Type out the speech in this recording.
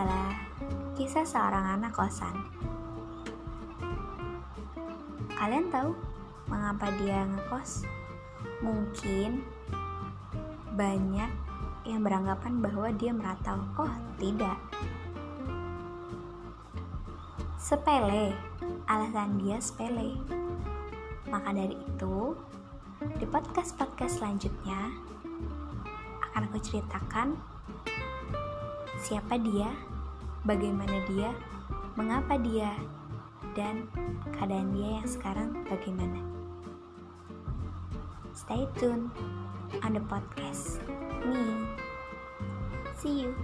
adalah kisah seorang anak kosan. Kalian tahu mengapa dia ngekos? Mungkin banyak yang beranggapan bahwa dia merantau. Oh, tidak. Sepele, alasan dia sepele. Maka dari itu, di podcast-podcast selanjutnya akan aku ceritakan siapa dia, bagaimana dia, mengapa dia, dan keadaan dia yang sekarang bagaimana. Stay tuned on the podcast. Me. See you.